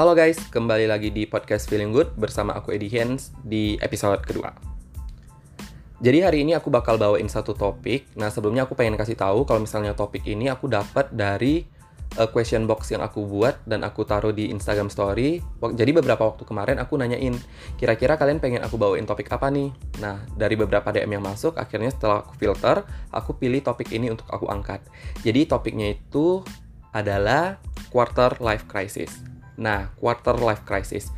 Halo guys, kembali lagi di podcast Feeling Good bersama aku Eddie Hens di episode kedua. Jadi hari ini aku bakal bawain satu topik. Nah sebelumnya aku pengen kasih tahu kalau misalnya topik ini aku dapat dari uh, question box yang aku buat dan aku taruh di Instagram Story. Jadi beberapa waktu kemarin aku nanyain, kira-kira kalian pengen aku bawain topik apa nih? Nah dari beberapa DM yang masuk, akhirnya setelah aku filter, aku pilih topik ini untuk aku angkat. Jadi topiknya itu adalah quarter life crisis. Nah, quarter life crisis.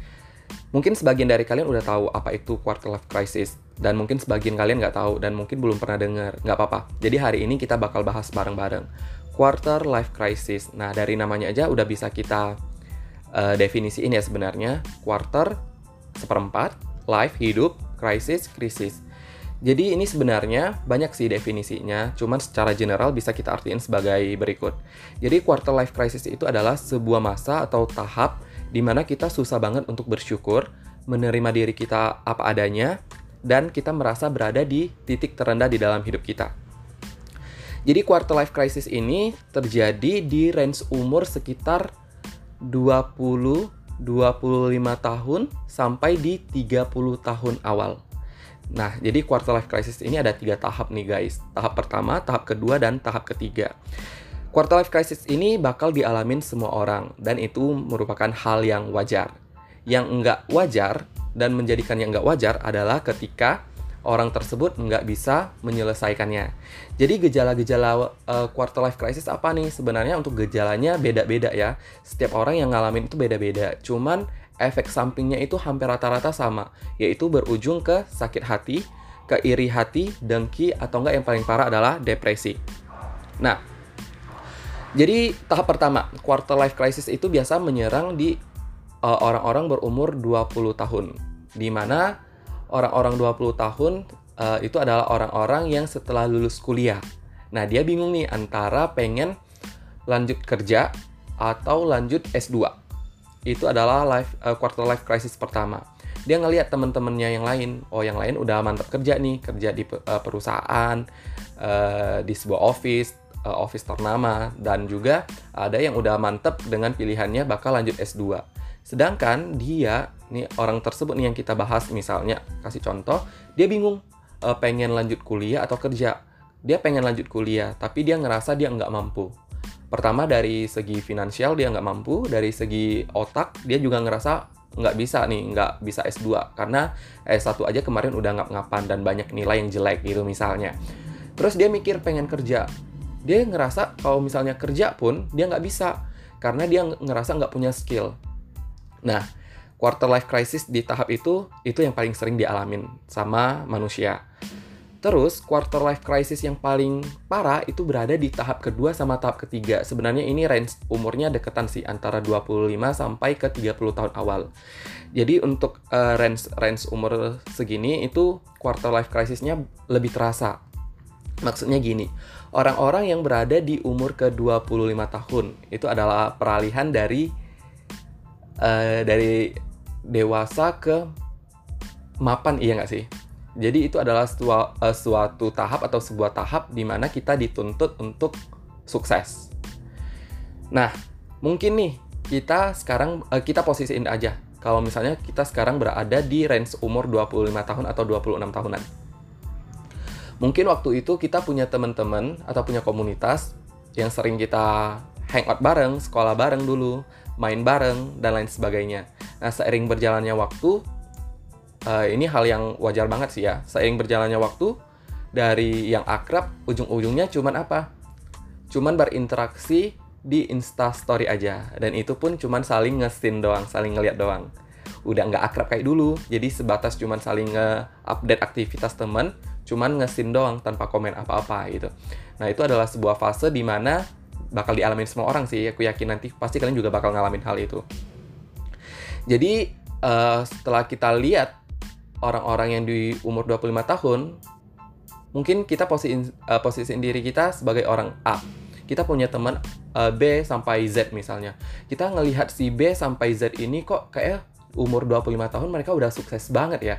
Mungkin sebagian dari kalian udah tahu apa itu quarter life crisis dan mungkin sebagian kalian nggak tahu dan mungkin belum pernah dengar. Nggak apa-apa. Jadi hari ini kita bakal bahas bareng-bareng quarter life crisis. Nah, dari namanya aja udah bisa kita uh, definisiin ya sebenarnya. Quarter seperempat, life hidup, crisis krisis. Jadi ini sebenarnya banyak sih definisinya, cuman secara general bisa kita artiin sebagai berikut. Jadi quarter life crisis itu adalah sebuah masa atau tahap di mana kita susah banget untuk bersyukur, menerima diri kita apa adanya, dan kita merasa berada di titik terendah di dalam hidup kita. Jadi quarter life crisis ini terjadi di range umur sekitar 20 25 tahun sampai di 30 tahun awal. Nah, jadi quarter life crisis ini ada tiga tahap nih guys. Tahap pertama, tahap kedua, dan tahap ketiga. Quarter life crisis ini bakal dialamin semua orang, dan itu merupakan hal yang wajar. Yang enggak wajar dan menjadikannya enggak wajar adalah ketika orang tersebut nggak bisa menyelesaikannya. Jadi gejala-gejala uh, quarter life crisis apa nih? Sebenarnya untuk gejalanya beda-beda ya. Setiap orang yang ngalamin itu beda-beda. Cuman efek sampingnya itu hampir rata-rata sama, yaitu berujung ke sakit hati, ke iri hati, dengki, atau enggak yang paling parah adalah depresi. Nah, jadi tahap pertama, quarter life crisis itu biasa menyerang di uh, orang-orang berumur 20 tahun. Di mana orang-orang 20 tahun uh, itu adalah orang-orang yang setelah lulus kuliah. Nah, dia bingung nih antara pengen lanjut kerja atau lanjut S2 itu adalah life uh, quarter life crisis pertama. Dia ngelihat teman-temannya yang lain, oh yang lain udah mantap kerja nih, kerja di uh, perusahaan, uh, di sebuah office, uh, office ternama dan juga ada yang udah mantep dengan pilihannya bakal lanjut S2. Sedangkan dia nih orang tersebut nih yang kita bahas misalnya kasih contoh, dia bingung uh, pengen lanjut kuliah atau kerja. Dia pengen lanjut kuliah, tapi dia ngerasa dia nggak mampu pertama dari segi finansial dia nggak mampu dari segi otak dia juga ngerasa nggak bisa nih nggak bisa S2 karena S1 aja kemarin udah ngap-ngapan dan banyak nilai yang jelek gitu misalnya. Terus dia mikir pengen kerja. Dia ngerasa kalau misalnya kerja pun dia nggak bisa karena dia ngerasa nggak punya skill. Nah quarter life crisis di tahap itu itu yang paling sering dialamin sama manusia Terus, quarter life crisis yang paling parah itu berada di tahap kedua sama tahap ketiga. Sebenarnya ini range umurnya deketan sih, antara 25 sampai ke 30 tahun awal. Jadi untuk uh, range range umur segini itu quarter life crisisnya lebih terasa. Maksudnya gini, orang-orang yang berada di umur ke 25 tahun itu adalah peralihan dari uh, dari dewasa ke mapan iya nggak sih? Jadi itu adalah suatu, uh, suatu tahap atau sebuah tahap di mana kita dituntut untuk sukses. Nah, mungkin nih kita sekarang uh, kita posisiin aja kalau misalnya kita sekarang berada di range umur 25 tahun atau 26 tahunan. Mungkin waktu itu kita punya teman-teman atau punya komunitas yang sering kita hangout bareng, sekolah bareng dulu, main bareng, dan lain sebagainya. Nah, seiring berjalannya waktu, uh, ini hal yang wajar banget sih ya. Seiring berjalannya waktu, dari yang akrab, ujung-ujungnya cuman apa? Cuman berinteraksi di Insta Story aja. Dan itu pun cuman saling ngesin doang, saling ngeliat doang. Udah nggak akrab kayak dulu, jadi sebatas cuman saling nge-update aktivitas temen, cuman ngesin doang tanpa komen apa-apa gitu. Nah itu adalah sebuah fase di mana bakal dialami semua orang sih. Aku yakin nanti pasti kalian juga bakal ngalamin hal itu. Jadi uh, setelah kita lihat orang-orang yang di umur 25 tahun, mungkin kita posisiin, uh, posisiin diri kita sebagai orang A. Kita punya teman uh, B sampai Z misalnya. Kita ngelihat si B sampai Z ini kok kayak umur 25 tahun mereka udah sukses banget ya.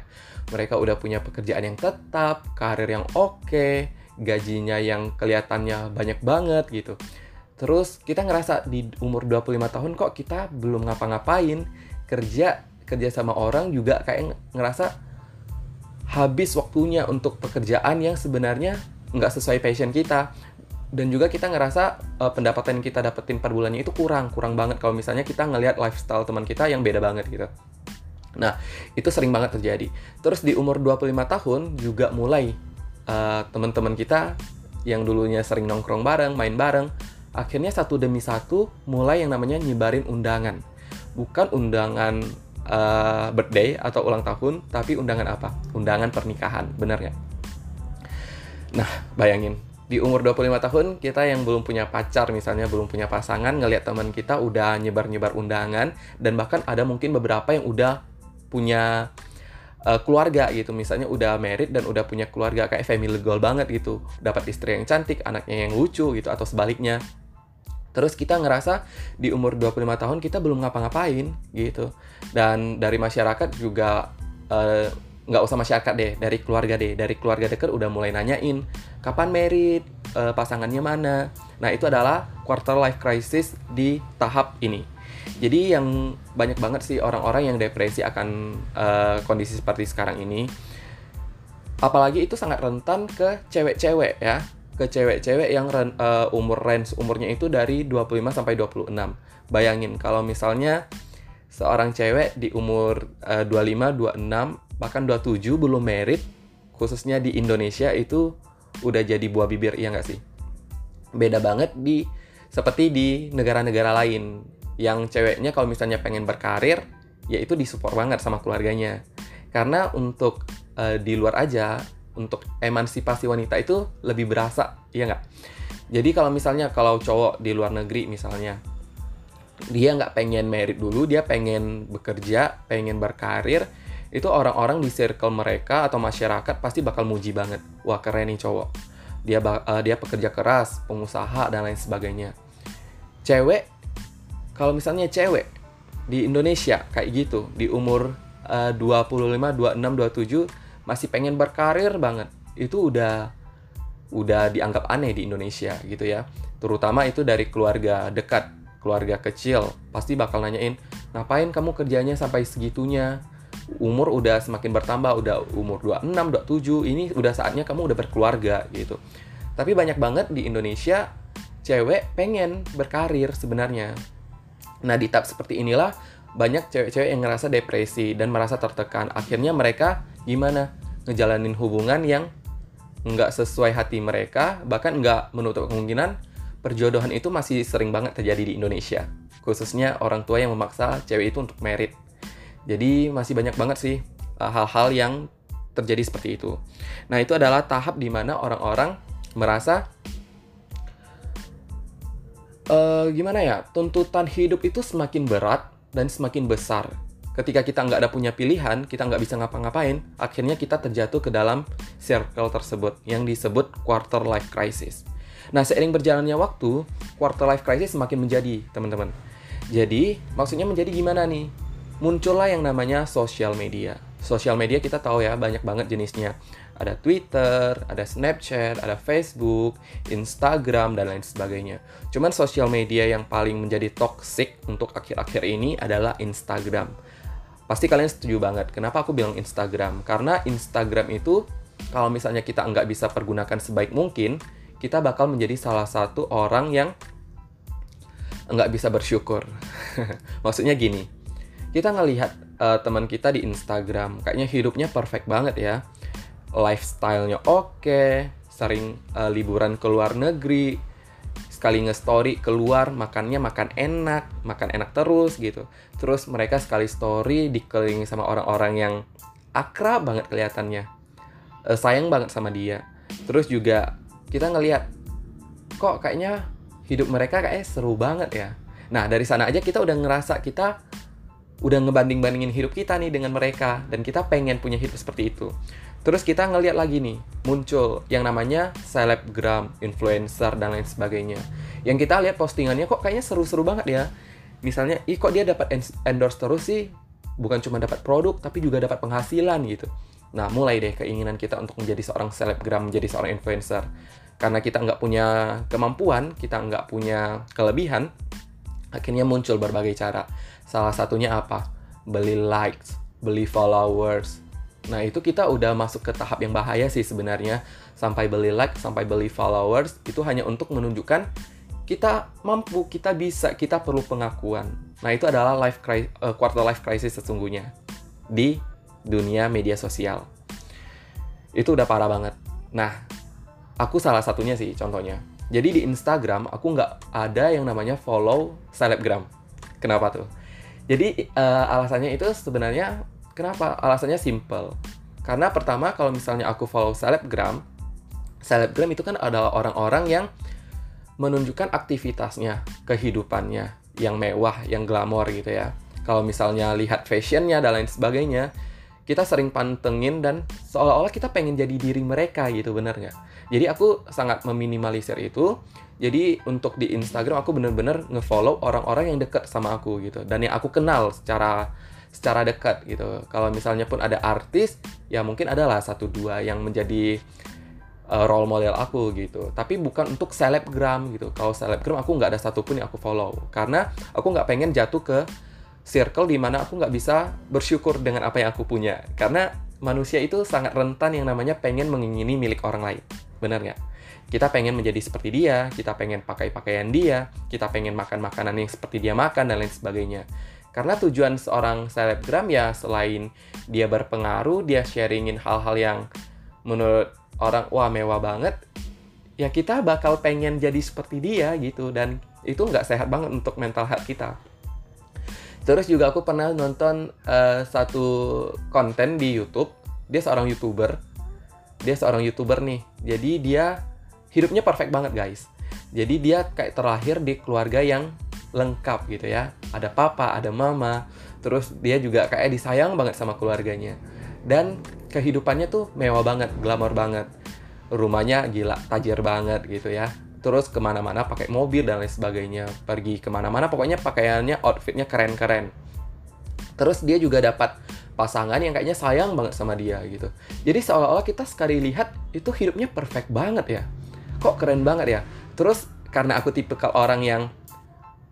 Mereka udah punya pekerjaan yang tetap, karir yang oke, okay, gajinya yang kelihatannya banyak banget gitu. Terus kita ngerasa di umur 25 tahun kok kita belum ngapa-ngapain, kerja kerja sama orang juga kayak ngerasa habis waktunya untuk pekerjaan yang sebenarnya nggak sesuai passion kita. Dan juga kita ngerasa uh, pendapatan yang kita dapetin per bulannya itu kurang kurang banget. Kalau misalnya kita ngelihat lifestyle teman kita yang beda banget gitu. Nah itu sering banget terjadi. Terus di umur 25 tahun juga mulai uh, teman-teman kita yang dulunya sering nongkrong bareng main bareng akhirnya satu demi satu mulai yang namanya nyebarin undangan. Bukan undangan uh, birthday atau ulang tahun tapi undangan apa? Undangan pernikahan bener nggak? Nah bayangin di umur 25 tahun kita yang belum punya pacar misalnya belum punya pasangan ngelihat teman kita udah nyebar-nyebar undangan dan bahkan ada mungkin beberapa yang udah punya uh, keluarga gitu. Misalnya udah married dan udah punya keluarga kayak family goal banget gitu. Dapat istri yang cantik anaknya yang lucu gitu atau sebaliknya Terus kita ngerasa di umur 25 tahun kita belum ngapa-ngapain gitu. Dan dari masyarakat juga uh, nggak usah masyarakat deh dari keluarga deh. Dari keluarga dekat udah mulai nanyain kapan merit? Uh, pasangannya mana? Nah itu adalah quarter life crisis di tahap ini. Jadi yang banyak banget sih orang-orang yang depresi akan uh, kondisi seperti sekarang ini. Apalagi itu sangat rentan ke cewek-cewek ya ke cewek-cewek yang ren, uh, umur range umurnya itu dari 25 sampai 26 bayangin kalau misalnya seorang cewek di umur uh, 25 26 bahkan 27 belum merit khususnya di Indonesia itu udah jadi buah bibir iya nggak sih? Beda banget di seperti di negara-negara lain yang ceweknya kalau misalnya pengen berkarir ya itu disupport banget sama keluarganya. Karena untuk uh, di luar aja untuk emansipasi wanita itu lebih berasa iya nggak jadi kalau misalnya kalau cowok di luar negeri misalnya dia nggak pengen merit dulu dia pengen bekerja pengen berkarir itu orang-orang di circle mereka atau masyarakat pasti bakal muji banget. Wah keren nih cowok. Dia uh, dia pekerja keras, pengusaha dan lain sebagainya. Cewek, kalau misalnya cewek di Indonesia kayak gitu di umur uh, 25, 26, 27 masih pengen berkarir banget. Itu udah udah dianggap aneh di Indonesia gitu ya. Terutama itu dari keluarga dekat, keluarga kecil pasti bakal nanyain, "Ngapain kamu kerjanya sampai segitunya?" umur udah semakin bertambah, udah umur 26, 27, ini udah saatnya kamu udah berkeluarga gitu. Tapi banyak banget di Indonesia cewek pengen berkarir sebenarnya. Nah, di tahap seperti inilah banyak cewek-cewek yang ngerasa depresi dan merasa tertekan. Akhirnya mereka gimana? Ngejalanin hubungan yang nggak sesuai hati mereka, bahkan nggak menutup kemungkinan perjodohan itu masih sering banget terjadi di Indonesia. Khususnya orang tua yang memaksa cewek itu untuk merit jadi masih banyak banget sih uh, hal-hal yang terjadi seperti itu. Nah, itu adalah tahap di mana orang-orang merasa uh, gimana ya, tuntutan hidup itu semakin berat dan semakin besar. Ketika kita nggak ada punya pilihan, kita nggak bisa ngapa-ngapain, akhirnya kita terjatuh ke dalam circle tersebut yang disebut quarter life crisis. Nah, seiring berjalannya waktu, quarter life crisis semakin menjadi, teman-teman. Jadi, maksudnya menjadi gimana nih? muncullah yang namanya sosial media. Sosial media kita tahu ya banyak banget jenisnya. Ada Twitter, ada Snapchat, ada Facebook, Instagram, dan lain sebagainya. Cuman sosial media yang paling menjadi toxic untuk akhir-akhir ini adalah Instagram. Pasti kalian setuju banget. Kenapa aku bilang Instagram? Karena Instagram itu kalau misalnya kita nggak bisa pergunakan sebaik mungkin, kita bakal menjadi salah satu orang yang nggak bisa bersyukur. Maksudnya gini, kita ngelihat uh, teman kita di Instagram. Kayaknya hidupnya perfect banget ya. Lifestyle-nya oke sering uh, liburan ke luar negeri sekali nge-story keluar makannya makan enak makan enak terus gitu. Terus mereka sekali story dikelilingi sama orang-orang yang akrab banget kelihatannya. Uh, sayang banget sama dia. Terus juga kita ngelihat kok kayaknya hidup mereka kayak seru banget ya. Nah dari sana aja kita udah ngerasa kita udah ngebanding-bandingin hidup kita nih dengan mereka dan kita pengen punya hidup seperti itu. Terus kita ngeliat lagi nih, muncul yang namanya selebgram, influencer dan lain sebagainya. Yang kita lihat postingannya kok kayaknya seru-seru banget ya. Misalnya, ih kok dia dapat endorse terus sih? Bukan cuma dapat produk tapi juga dapat penghasilan gitu. Nah, mulai deh keinginan kita untuk menjadi seorang selebgram, menjadi seorang influencer. karena kita nggak punya kemampuan, kita nggak punya kelebihan, akhirnya muncul berbagai cara. Salah satunya apa? Beli likes, beli followers. Nah, itu kita udah masuk ke tahap yang bahaya sih sebenarnya. Sampai beli like, sampai beli followers, itu hanya untuk menunjukkan kita mampu, kita bisa, kita perlu pengakuan. Nah, itu adalah life crisis, uh, quarter life crisis sesungguhnya di dunia media sosial. Itu udah parah banget. Nah, aku salah satunya sih contohnya. Jadi di Instagram aku nggak ada yang namanya follow selebgram. Kenapa tuh? Jadi uh, alasannya itu sebenarnya kenapa? Alasannya simple. Karena pertama kalau misalnya aku follow selebgram, selebgram itu kan adalah orang-orang yang menunjukkan aktivitasnya, kehidupannya yang mewah, yang glamor gitu ya. Kalau misalnya lihat fashionnya dan lain sebagainya, kita sering pantengin dan seolah-olah kita pengen jadi diri mereka gitu bener nggak? Jadi aku sangat meminimalisir itu. Jadi untuk di Instagram aku bener-bener ngefollow orang-orang yang deket sama aku gitu dan yang aku kenal secara secara dekat gitu. Kalau misalnya pun ada artis, ya mungkin adalah satu dua yang menjadi uh, role model aku gitu. Tapi bukan untuk selebgram gitu. Kalau selebgram aku nggak ada satupun yang aku follow karena aku nggak pengen jatuh ke circle di mana aku nggak bisa bersyukur dengan apa yang aku punya. Karena manusia itu sangat rentan yang namanya pengen mengingini milik orang lain. Benar nggak? Kita pengen menjadi seperti dia, kita pengen pakai pakaian dia, kita pengen makan makanan yang seperti dia makan, dan lain sebagainya. Karena tujuan seorang selebgram ya selain dia berpengaruh, dia sharingin hal-hal yang menurut orang wah mewah banget, ya kita bakal pengen jadi seperti dia gitu dan itu nggak sehat banget untuk mental health kita. Terus juga aku pernah nonton uh, satu konten di YouTube. Dia seorang youtuber. Dia seorang youtuber nih. Jadi dia hidupnya perfect banget guys. Jadi dia kayak terlahir di keluarga yang lengkap gitu ya. Ada papa, ada mama. Terus dia juga kayak disayang banget sama keluarganya. Dan kehidupannya tuh mewah banget, glamor banget. Rumahnya gila, tajir banget gitu ya terus ke mana-mana pakai mobil dan lain sebagainya pergi ke mana-mana pokoknya pakaiannya outfitnya keren-keren terus dia juga dapat pasangan yang kayaknya sayang banget sama dia gitu. Jadi seolah-olah kita sekali lihat itu hidupnya perfect banget ya. Kok keren banget ya? Terus karena aku tipe orang yang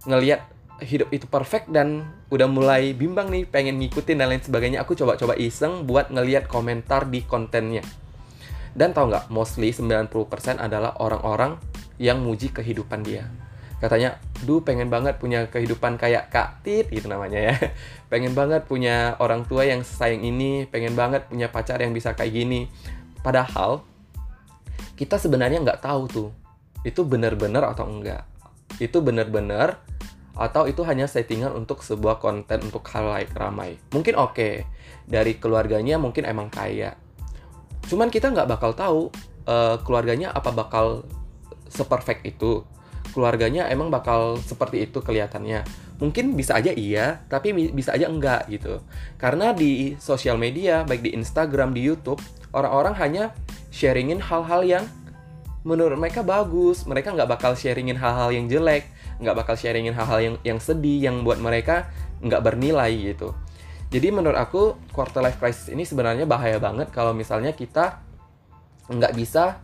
ngelihat hidup itu perfect dan udah mulai bimbang nih pengen ngikutin dan lain sebagainya aku coba-coba iseng buat ngelihat komentar di kontennya. Dan tau nggak mostly 90% adalah orang-orang yang muji kehidupan dia. Katanya, duh pengen banget punya kehidupan kayak Kak Tit gitu namanya ya. Pengen banget punya orang tua yang sayang ini, pengen banget punya pacar yang bisa kayak gini. Padahal kita sebenarnya nggak tahu tuh itu benar-benar atau enggak. Itu benar-benar atau itu hanya settingan untuk sebuah konten untuk hal like ramai. Mungkin oke okay. dari keluarganya mungkin emang kaya. Cuman kita nggak bakal tahu uh, keluarganya apa bakal seperfect itu keluarganya emang bakal seperti itu kelihatannya. Mungkin bisa aja iya tapi bisa aja enggak gitu. Karena di sosial media baik di Instagram di YouTube orang-orang hanya sharingin hal-hal yang menurut mereka bagus. Mereka nggak bakal sharingin hal-hal yang jelek nggak bakal sharingin hal-hal yang yang sedih yang buat mereka nggak bernilai gitu. Jadi menurut aku quarter life crisis ini sebenarnya bahaya banget kalau misalnya kita nggak bisa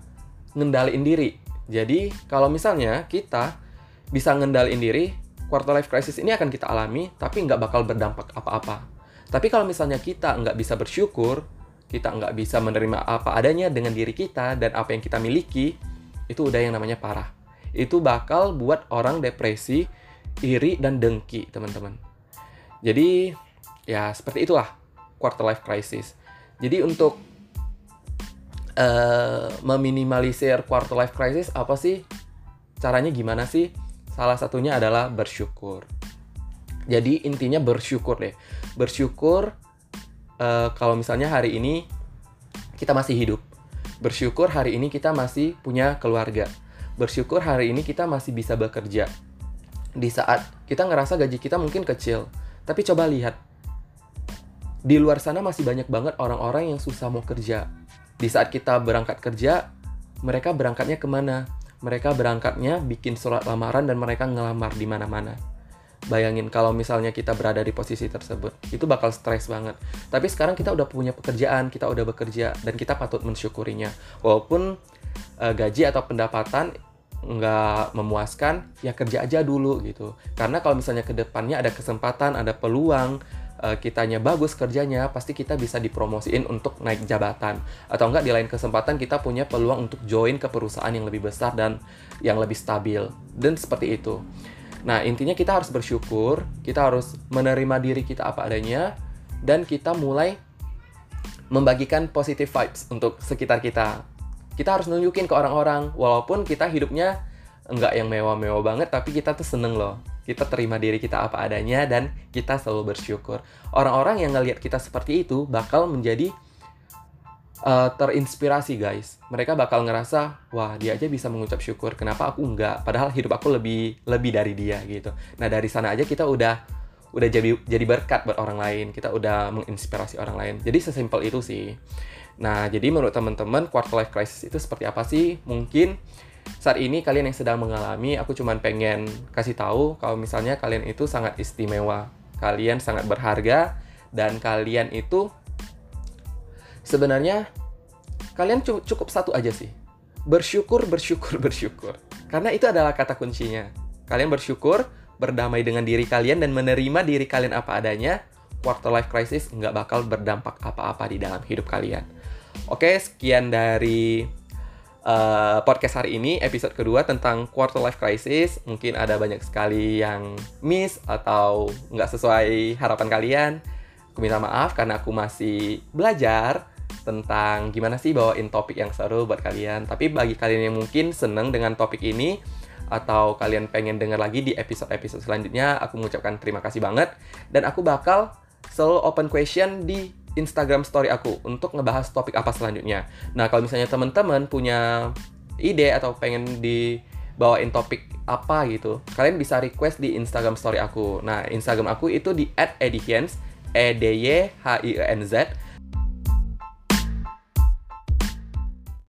ngendaliin diri jadi kalau misalnya kita bisa ngendalin diri, quarter life crisis ini akan kita alami, tapi nggak bakal berdampak apa-apa. Tapi kalau misalnya kita nggak bisa bersyukur, kita nggak bisa menerima apa adanya dengan diri kita dan apa yang kita miliki, itu udah yang namanya parah. Itu bakal buat orang depresi, iri, dan dengki, teman-teman. Jadi, ya seperti itulah quarter life crisis. Jadi untuk uh, meminimalisir quarter life crisis apa sih? Caranya gimana sih? Salah satunya adalah bersyukur. Jadi intinya bersyukur deh. Bersyukur uh, kalau misalnya hari ini kita masih hidup. Bersyukur hari ini kita masih punya keluarga. Bersyukur hari ini kita masih bisa bekerja. Di saat kita ngerasa gaji kita mungkin kecil, tapi coba lihat di luar sana masih banyak banget orang-orang yang susah mau kerja, di saat kita berangkat kerja, mereka berangkatnya ke mana? Mereka berangkatnya bikin surat lamaran dan mereka ngelamar di mana-mana. Bayangin kalau misalnya kita berada di posisi tersebut, itu bakal stres banget. Tapi sekarang kita udah punya pekerjaan, kita udah bekerja, dan kita patut mensyukurinya. Walaupun uh, gaji atau pendapatan nggak memuaskan ya kerja aja dulu gitu karena kalau misalnya ke depannya ada kesempatan ada peluang uh, kitanya bagus kerjanya pasti kita bisa dipromosiin untuk naik jabatan. Atau enggak di lain kesempatan kita punya peluang untuk join ke perusahaan yang lebih besar dan yang lebih stabil. Dan seperti itu. Nah intinya kita harus bersyukur kita harus menerima diri kita apa adanya dan kita mulai membagikan positive vibes untuk sekitar kita. Kita harus nunjukin ke orang-orang walaupun kita hidupnya enggak yang mewah-mewah banget tapi kita tuh seneng loh kita terima diri kita apa adanya dan kita selalu bersyukur. Orang-orang yang ngelihat kita seperti itu bakal menjadi uh, terinspirasi guys. Mereka bakal ngerasa wah dia aja bisa mengucap syukur. Kenapa aku enggak? Padahal hidup aku lebih lebih dari dia gitu. Nah dari sana aja kita udah udah jadi jadi berkat buat orang lain. Kita udah menginspirasi orang lain. Jadi sesimpel itu sih. Nah, jadi menurut teman-teman quarter life crisis itu seperti apa sih? Mungkin saat ini kalian yang sedang mengalami, aku cuma pengen kasih tahu kalau misalnya kalian itu sangat istimewa, kalian sangat berharga, dan kalian itu sebenarnya kalian cukup satu aja sih. Bersyukur, bersyukur, bersyukur. Karena itu adalah kata kuncinya. Kalian bersyukur, berdamai dengan diri kalian, dan menerima diri kalian apa adanya, quarter life crisis nggak bakal berdampak apa-apa di dalam hidup kalian. Oke, sekian dari uh, podcast hari ini, episode kedua tentang quarter life crisis. Mungkin ada banyak sekali yang miss atau nggak sesuai harapan kalian. Aku minta maaf karena aku masih belajar tentang gimana sih bawain topik yang seru buat kalian. Tapi bagi kalian yang mungkin seneng dengan topik ini, atau kalian pengen denger lagi di episode-episode selanjutnya, aku mengucapkan terima kasih banget. Dan aku bakal selalu open question di Instagram story aku untuk ngebahas topik apa selanjutnya. Nah, kalau misalnya teman-teman punya ide atau pengen dibawain topik apa gitu, kalian bisa request di Instagram story aku. Nah, Instagram aku itu di @edihiens, e d y h i e n z